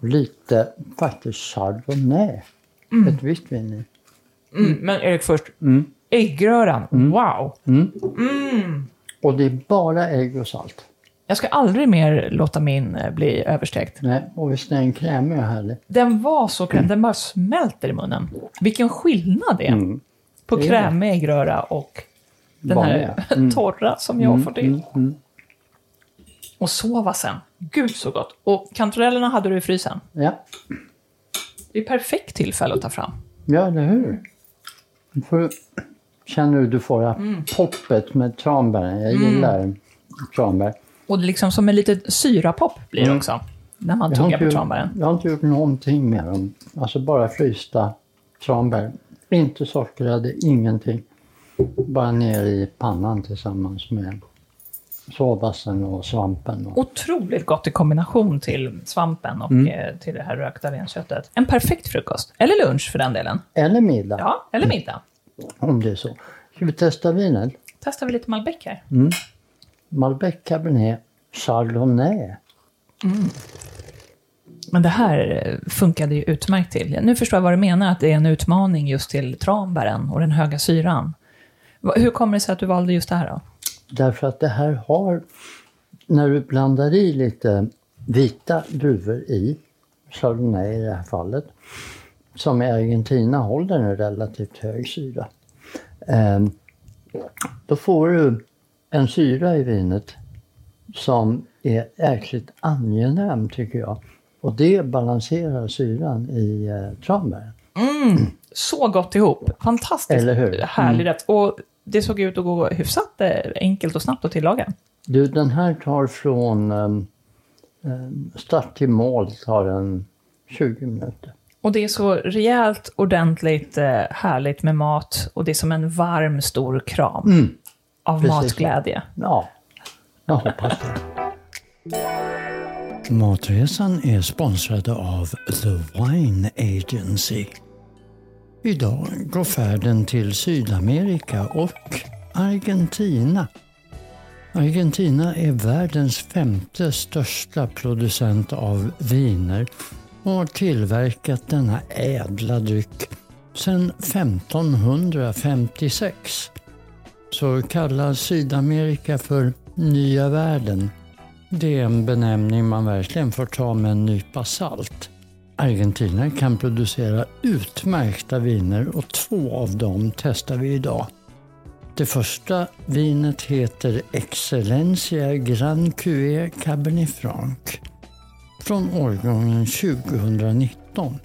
och lite faktiskt Chardonnay. Ett vitt vin i. Mm, men Erik först. Äggröran. Wow! Och det är bara ägg och salt. Jag ska aldrig mer låta min eh, bli överstekt. Nej, och visst är den krämig och härlig. Den var så krämig, den bara smälter i munnen. Vilken skillnad det är Mm. på Det är krämig äggröra och den här Vanliga. torra som jag får till. Mm, mm. Och sova sen. Gud så gott. Och kantarellerna hade du i frysen. Ja, Det är perfekt tillfälle att ta fram. ja eller hur? Du får, känner du du får det här poppet med tranbären. Jag gillar tranbär. Och det är liksom som en liten syrapopp blir det också. När man tuggar på tranbären. jag har inte gjort någonting med dem. Alltså bara frysta tranbär. Inte sockrade, ingenting. Bara ner i pannan tillsammans med såpasen och svampen. Och, Otroligt gott i kombination till svampen och Mm. eh, till det här rökta renköttet. En perfekt frukost. Eller lunch för den delen. eller middag, Ja, eller middag. om det är så. Ska vi testa vinet? Testar vi lite Malbec här. Malbec Cabernet Chardonnay. Men det här eh, funkade ju utmärkt till. Nu förstår jag vad du menar, att det är en utmaning just till tranbären och den höga syran. Hur kommer det sig att du valde just det här då? Därför att det här har, när du blandar i lite vita druvor i, Chardonnay i det här fallet, som i Argentina håller en relativt hög syra. Ehm, då får du en syra i vinet som är jäkligt angenäm tycker jag. Och det balanserar syran i eh, tranbären. Så gott ihop. Fantastiskt Eller hur? härlig rätt. Och det såg ut att gå hyfsat eh, enkelt och snabbt att tillaga. Du, den här tar från um, um, start till mål tar den 20 minuter. Och det är så rejält, ordentligt, eh, härligt med mat. Och det är som en varm, stor kram av Precis. matglädje. Ja, jag hoppas det. Matresan är sponsrad av The Wine Agency. Idag går färden till Sydamerika och Argentina. Argentina är världens femte största producent av viner och har tillverkat denna ädla dryck sedan 1556. Så kallas Sydamerika för Nya världen det är en benämning man verkligen får ta med en nypa salt. Argentina kan producera utmärkta viner och två av dem testar vi idag. Det första vinet heter Excellencia Grand Cuvée Cabernet Franc från årgången 2019.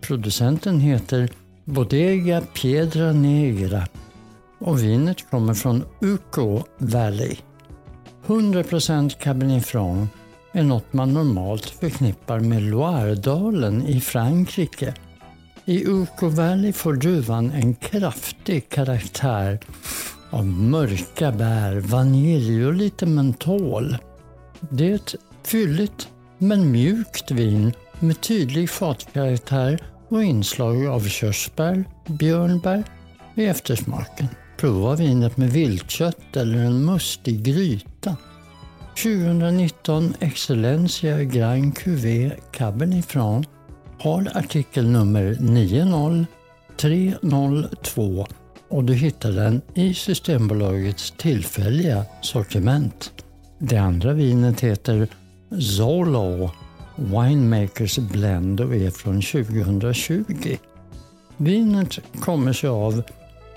Producenten heter Bodega Piedra Negra och vinet kommer från Uco Valley. 100% Cabernet Franc är något man normalt förknippar med Loiredalen i Frankrike. I Uco Valley får druvan en kraftig karaktär av mörka bär, vanilj och lite mentol. Det är ett fylligt men mjukt vin med tydlig fatkaraktär och inslag av körsbär, björnbär i eftersmaken. Prova vinet med viltkött eller en mustig gryta. 2019 Excellencia Grand Cuvée Cabernet Franc har artikelnummer 90302 och du hittar den i Systembolagets tillfälliga sortiment. Det andra vinet heter Zolo Winemakers Blend och är från 2020. Vinet kommer sig av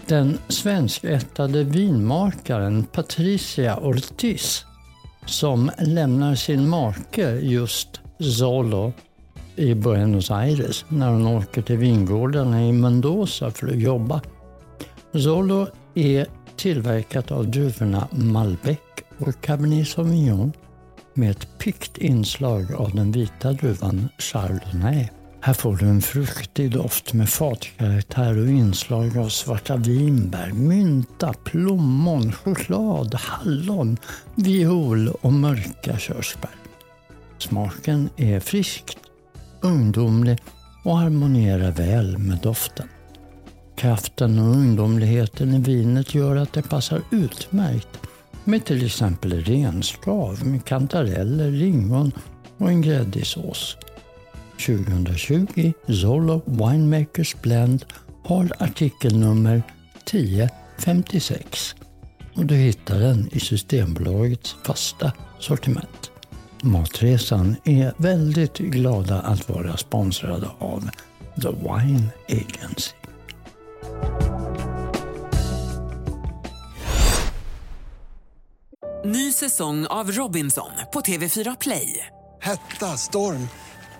den svenskättade vinmakaren Patricia Ortiz som lämnar sin make just Zolo i Buenos Aires när hon åker till vingårdarna i Mendoza för att jobba. Zolo är tillverkat av druvorna Malbec och Cabernet Sauvignon med ett pikt inslag av den vita druvan Chardonnay. Här får du en fruktig doft med fatkaraktär och inslag av svarta vinbär, mynta, plommon, choklad, hallon, viol och mörka körsbär. Smaken är friskt, ungdomlig och harmonierar väl med doften. Kraften och ungdomligheten i vinet gör att det passar utmärkt med till exempel renskav med kantareller, lingon och en gräddig sås. 2020 Zolo Winemakers Blend har artikelnummer 1056. och du hittar den i Systembolagets fasta sortiment. Matresan är väldigt glada att vara sponsrade av The Wine Agency. Ny säsong av Robinson på TV4 Play. Hetta, storm,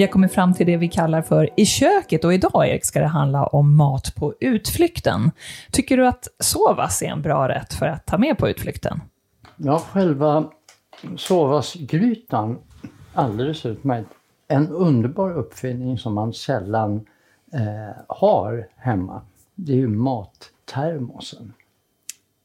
Vi har kommit fram till det vi kallar för I köket och idag, Erik, ska det handla om mat på utflykten. Tycker du att sovas är en bra rätt för att ta med på utflykten? Ja, själva sovasgrytan, alldeles utmärkt. En underbar uppfinning som man sällan eh, har hemma. Det är ju mattermosen.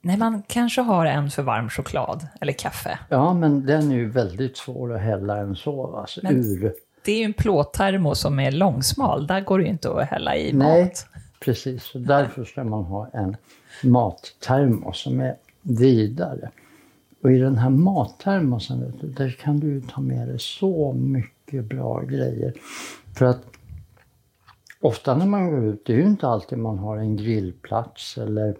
Nej, man kanske har en för varm choklad eller kaffe. Ja, men den är ju väldigt svår att hälla en sovas Men- ur. Det är ju en plåttermos som är långsmal. Där går det ju inte att hälla i Nej, mat. precis. Så därför ska man ha en mattermos som är vidare. Och i den här mattermosen, vet du, där kan du ju ta med dig så mycket bra grejer. För att ofta när man går ut, det är ju inte alltid man har en grillplats eller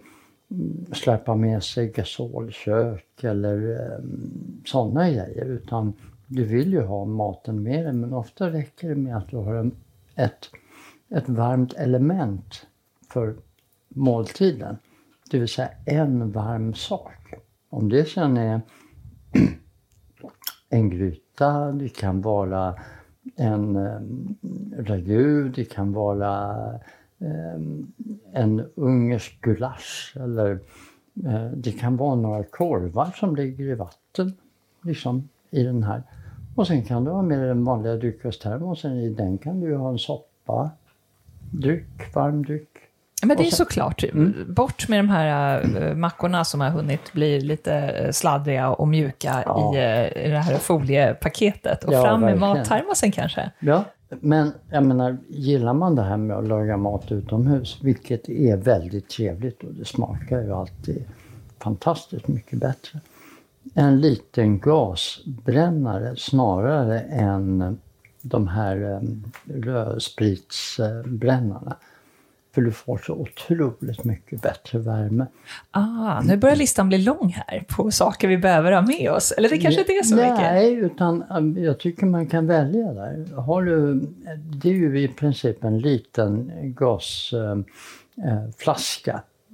mm, släppa med sig gasolkök eller eh, sådana grejer. Utan du vill ju ha maten med dig men ofta räcker det med att du har en, ett, ett varmt element för måltiden. Det vill säga en varm sak. Om det sen är en gryta, det kan vara en eh, ragu, det kan vara eh, en ungersk gulasch eller eh, det kan vara några korvar som ligger i vatten liksom i den här. Och sen kan du ha med den vanliga dryckköstermosen. I den kan du ha en soppa, dryck, varm dryck. Men det är såklart, bort med de här äh, mackorna som har hunnit bli lite äh, sladdriga och mjuka Ja. i, äh, i det här foliepaketet. Och Ja, fram med verkligen. mattermosen kanske. Ja, men jag menar, gillar man det här med att laga mat utomhus, vilket är väldigt trevligt och det smakar ju alltid fantastiskt mycket bättre. En liten gasbrännare snarare än de här eh, rödspritsbrännarna. För du får så otroligt mycket bättre värme. Ah, nu börjar listan bli lång här på saker vi behöver ha med oss. Eller det kanske inte är så mycket. Nej, utan um, jag tycker man kan välja där. Har du, det är ju i princip en liten gasflaska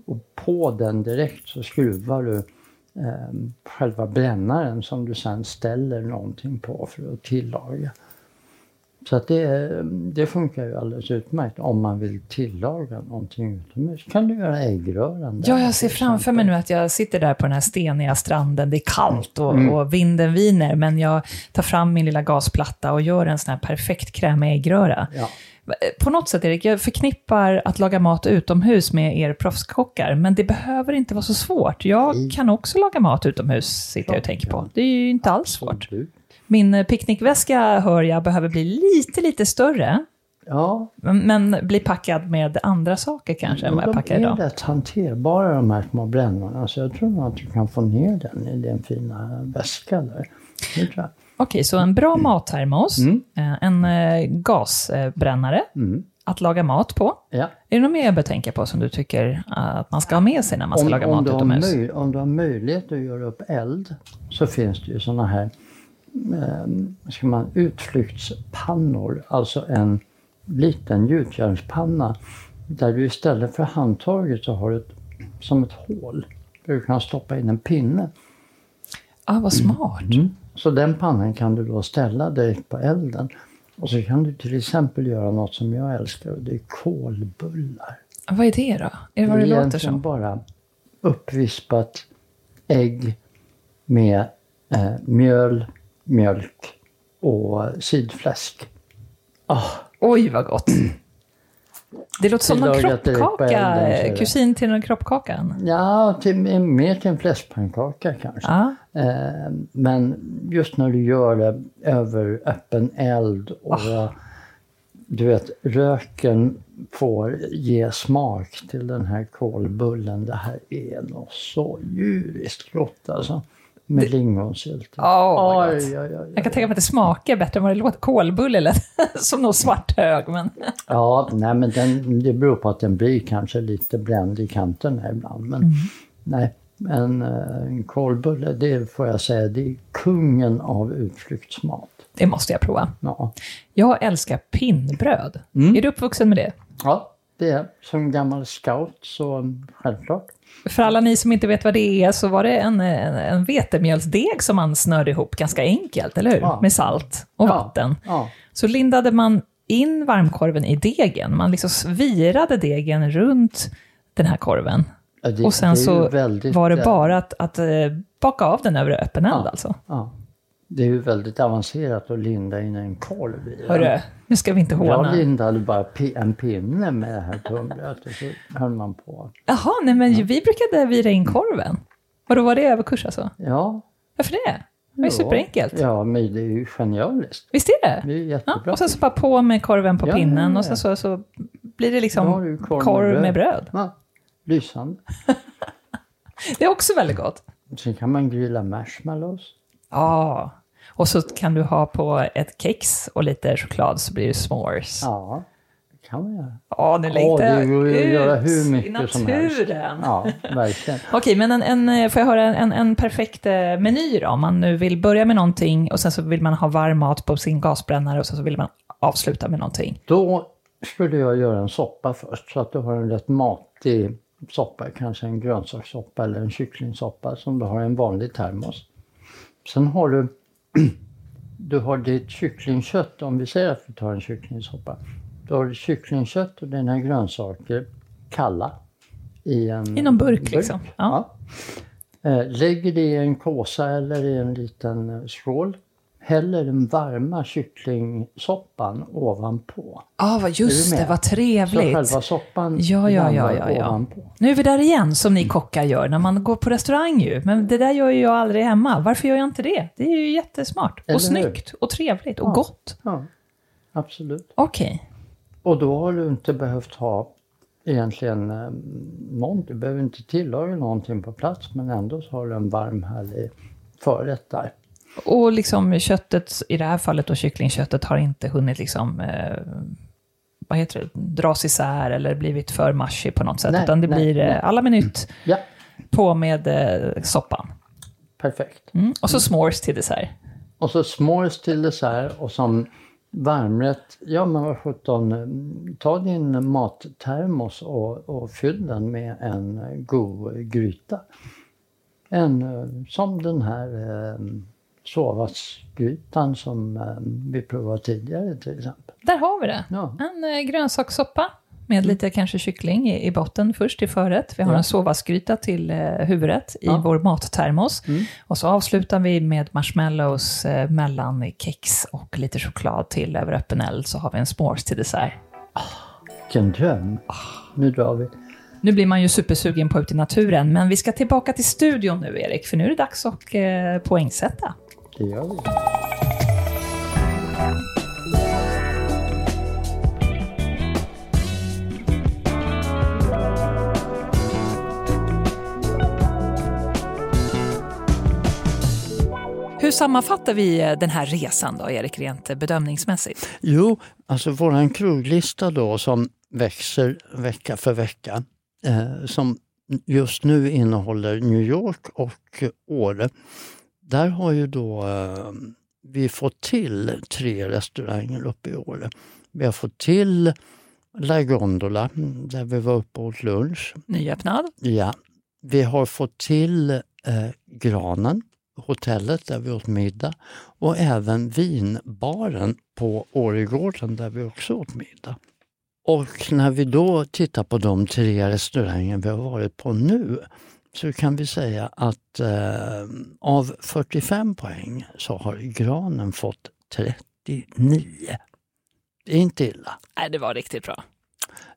och på den direkt så skruvar du eh, själva brännaren som du sen ställer någonting på för att tillaga. Så att det, det funkar ju alldeles utmärkt om man vill tillaga någonting utomhus. kan du göra äggröran där Ja, jag ser framför mig nu att jag sitter där på den här steniga stranden. Det är kallt och, Mm. och vinden viner, men jag tar fram min lilla gasplatta och gör en sån här perfekt krämig äggröra. Ja. På något sätt, Erik, jag förknippar att laga mat utomhus med er proffskockar, men det behöver inte vara så svårt. Jag Nej. kan också laga mat utomhus, sitter jag och tänker på. Det är ju inte alls svårt. Min eh, picknickväska, hör jag, behöver bli lite, lite större, Ja, men, bli packad med andra saker kanske än vad jag packar de är idag. rätt hanterbara de här små brännorna så jag tror nog att du kan få ner den i din fina väska där. Det tror jag. Okej, så en bra mattermos, eh, en eh, gasbrännare Mm. att laga mat på. Ja. Är det något mer jag bör tänka på som du tycker att man ska ha med sig när man ska laga mat du har utomhus? möj- om du har möjlighet att göra upp eld så finns det ju sådana här eh, ska man, utflyktspannor, alltså en liten gjutjärnspanna där du istället för handtaget så har ett, som ett hål där du kan stoppa in en pinne. Ah, vad smart. Så den pannan kan du då ställa direkt på elden. Och så kan du till exempel göra något som jag älskar och det är kolbullar. Vad är det då? Är det vad det, är låter som? bara uppvispat ägg med eh, mjöl, mjölk och sidfläsk. Ah, Oj, vad gott. Det låter som någon på kroppkaka. elden, det. Kusin till någon kroppkakan. ja, till, mer till en fläskpannkaka kanske. Ja. Eh, men just när du gör det över öppen eld och du vet, röken får ge smak till den här kolbullen. Det här är något så djuriskt gott alltså. Med lingonsylt. Vad Oj, oj, oj, oj. Jag kan tänka mig att det smakar bättre än vad det låter. Kolbulle lät som någon svart hög, men... Ja, nej men den, det beror på att den blir kanske lite bränd i kanterna ibland. Men nej, en, eh, en kolbulle, det får jag säga, det är kungen av utflyktsmat. Det måste jag prova. Ja. Jag älskar pinnbröd. Mm. Är du uppvuxen med det? ja, det är som gammal scout så mm, självklart. För alla ni som inte vet vad det är så var det en, en, en vetemjölsdeg som man snörde ihop ganska enkelt, eller hur? Ja. Med salt och Ja, vatten. Ja, Så lindade man in varmkorven i degen. Man liksom virade degen runt den här korven. Det- och sen så var det bara att, att eh, baka av den över öppen eld alltså. ja. Det är ju väldigt avancerat att linda in en korv i. Hörru, nu ska vi inte Jag håna. lindade bara en pinne med det här tunnbrödet och så höll man på. Jaha, nej men vi brukade vira in korven. Och då var det överkurs alltså? Ja, Varför det? Det var ju ja. superenkelt. Ja, men det är ju genialiskt. Visst är det? Det är ju Ja, jättebra. och sen så bara på med korven på Ja, pinnen ja, ja. och sen så, så blir det liksom har du korv med korv bröd. med bröd. Ja, lysande. Det är också väldigt gott. Sen kan man grilla marshmallows. Ja, och så kan du ha på ett kex och lite choklad så blir det s'mores. Ja, Ja, det kan man göra. oh, nu Ja, längtar jag ju att göra ut hur i mycket som helst. naturen. Ja, verkligen. Okej, men en, en, får jag höra en, en perfekt eh, meny då? Om man nu vill börja med någonting och sen så vill man ha varm mat på sin gasbrännare och sen så vill man avsluta med någonting. Då skulle jag göra en soppa först så att du har en rätt matig soppa, kanske en grönsakssoppa eller en kycklingsoppa som du har i en vanlig termos. Sen har du, du har ditt kycklingkött, om vi säger att vi tar en kycklingsoppa. Då har du kycklingkött och dina grönsaker kalla i en I någon burk, liksom. Ja. Ja. Eh, Lägger det i en kåsa eller i en liten eh, skål. Häller den varma kycklingsoppan ovanpå. Ah, vad Är just det, vad Så trevligt. själva soppan Ja, ja, ja, ja, ja. ovanpå. Nu är vi där igen, som ni kockar gör när man går på restaurang ju. Men det där gör ju jag aldrig hemma. Varför gör jag inte det? Det är ju jättesmart. Eller och hur? snyggt och trevligt och Ja. gott. Ja, absolut. Okej. Och då har du inte behövt ha egentligen eh, någon, du behöver inte tillaga någonting på plats men ändå så har du en varm härlig förrätt där. Och liksom köttet, i det här fallet då kycklingköttet, har inte hunnit liksom, eh, vad heter det, dras isär eller blivit för mushy på något sätt. Nej, utan det nej, blir eh, nej. alla minut Ja, på med eh, soppan. perfekt. Mm. Och så s'mores till dessert. Och så s'mores till dessert och som varmrätt, ja men vad sjutton, ta din mattermos och, och fyll den med en god gryta. En eh, som den här eh, sovasgrytan som eh, vi provade tidigare till exempel. Där har vi det. Ja. En eh, grönsakssoppa med lite kanske kyckling i, i botten först till förrätt. Vi har Ja. en sovasgryta till eh, huvudrätt i Ja. vår mattermos. Mm. Och så avslutar vi med marshmallows eh, mellan kex och lite choklad till över öppen eld. Så har vi en s'mores till dessert. Vilken dröm! Nu drar vi. Nu blir man ju supersugen på ut i naturen, men vi ska tillbaka till studion nu, Erik, för nu är det dags att eh, poängsätta. Det gör vi. Hur sammanfattar vi eh, den här resan då, Erik, rent eh, bedömningsmässigt? Jo, alltså våran kroglista då som växer vecka för vecka. Eh, som just nu innehåller New York och Åre. Där har ju då eh, vi fått till tre restauranger uppe i Åre. Vi har fått till La Gondola där vi var uppe och åt lunch. Nyöppnad? Ja, vi har fått till eh, Granen hotellet där vi åt middag och även vinbaren på Åregården där vi också åt middag. Och när vi då tittar på de tre restauranger vi har varit på nu så kan vi säga att eh, av 45 poäng så har Granen fått 39. Det är inte illa. Nej, det var riktigt bra.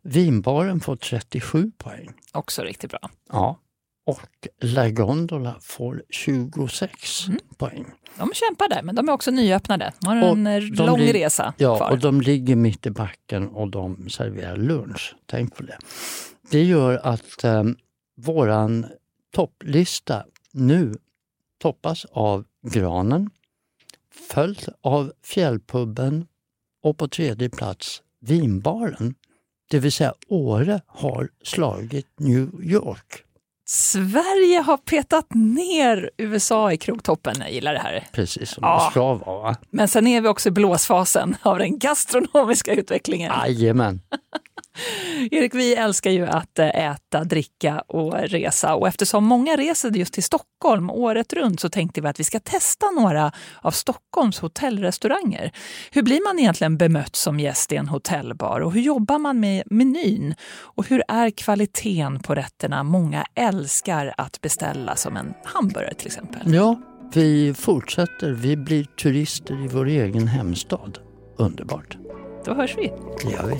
Vinbaren får 37 poäng. Också riktigt bra. Ja. Och La Gondola får 26 Mm. poäng. De kämpar där, men de är också nyöppnade. De har Och en eh, lång lig- resa Ja, kvar. och de ligger mitt i backen och de serverar lunch. Tänk på det. Det gör att eh, våran topplista nu toppas av Granen, följt av Fjällpubben och på tredje plats Vinbaren. Det vill säga Åre har slagit New York. Sverige har petat ner USA i krogtoppen. Jag gillar det här. Precis som Ja. det ska vara. va? Men sen är vi också i blåsfasen av den gastronomiska utvecklingen. Jajamän. Erik, vi älskar ju att eh, äta, dricka och resa och eftersom många reser just till Stockholm året runt så tänkte vi att vi ska testa några av Stockholms hotellrestauranger. Hur blir man egentligen bemött som gäst i en hotellbar och hur jobbar man med menyn? Och hur är kvaliteten på rätterna många älskar att beställa som en hamburgare till exempel? Ja, vi fortsätter. Vi blir turister i vår egen hemstad. Underbart. Då hörs vi. Det gör vi.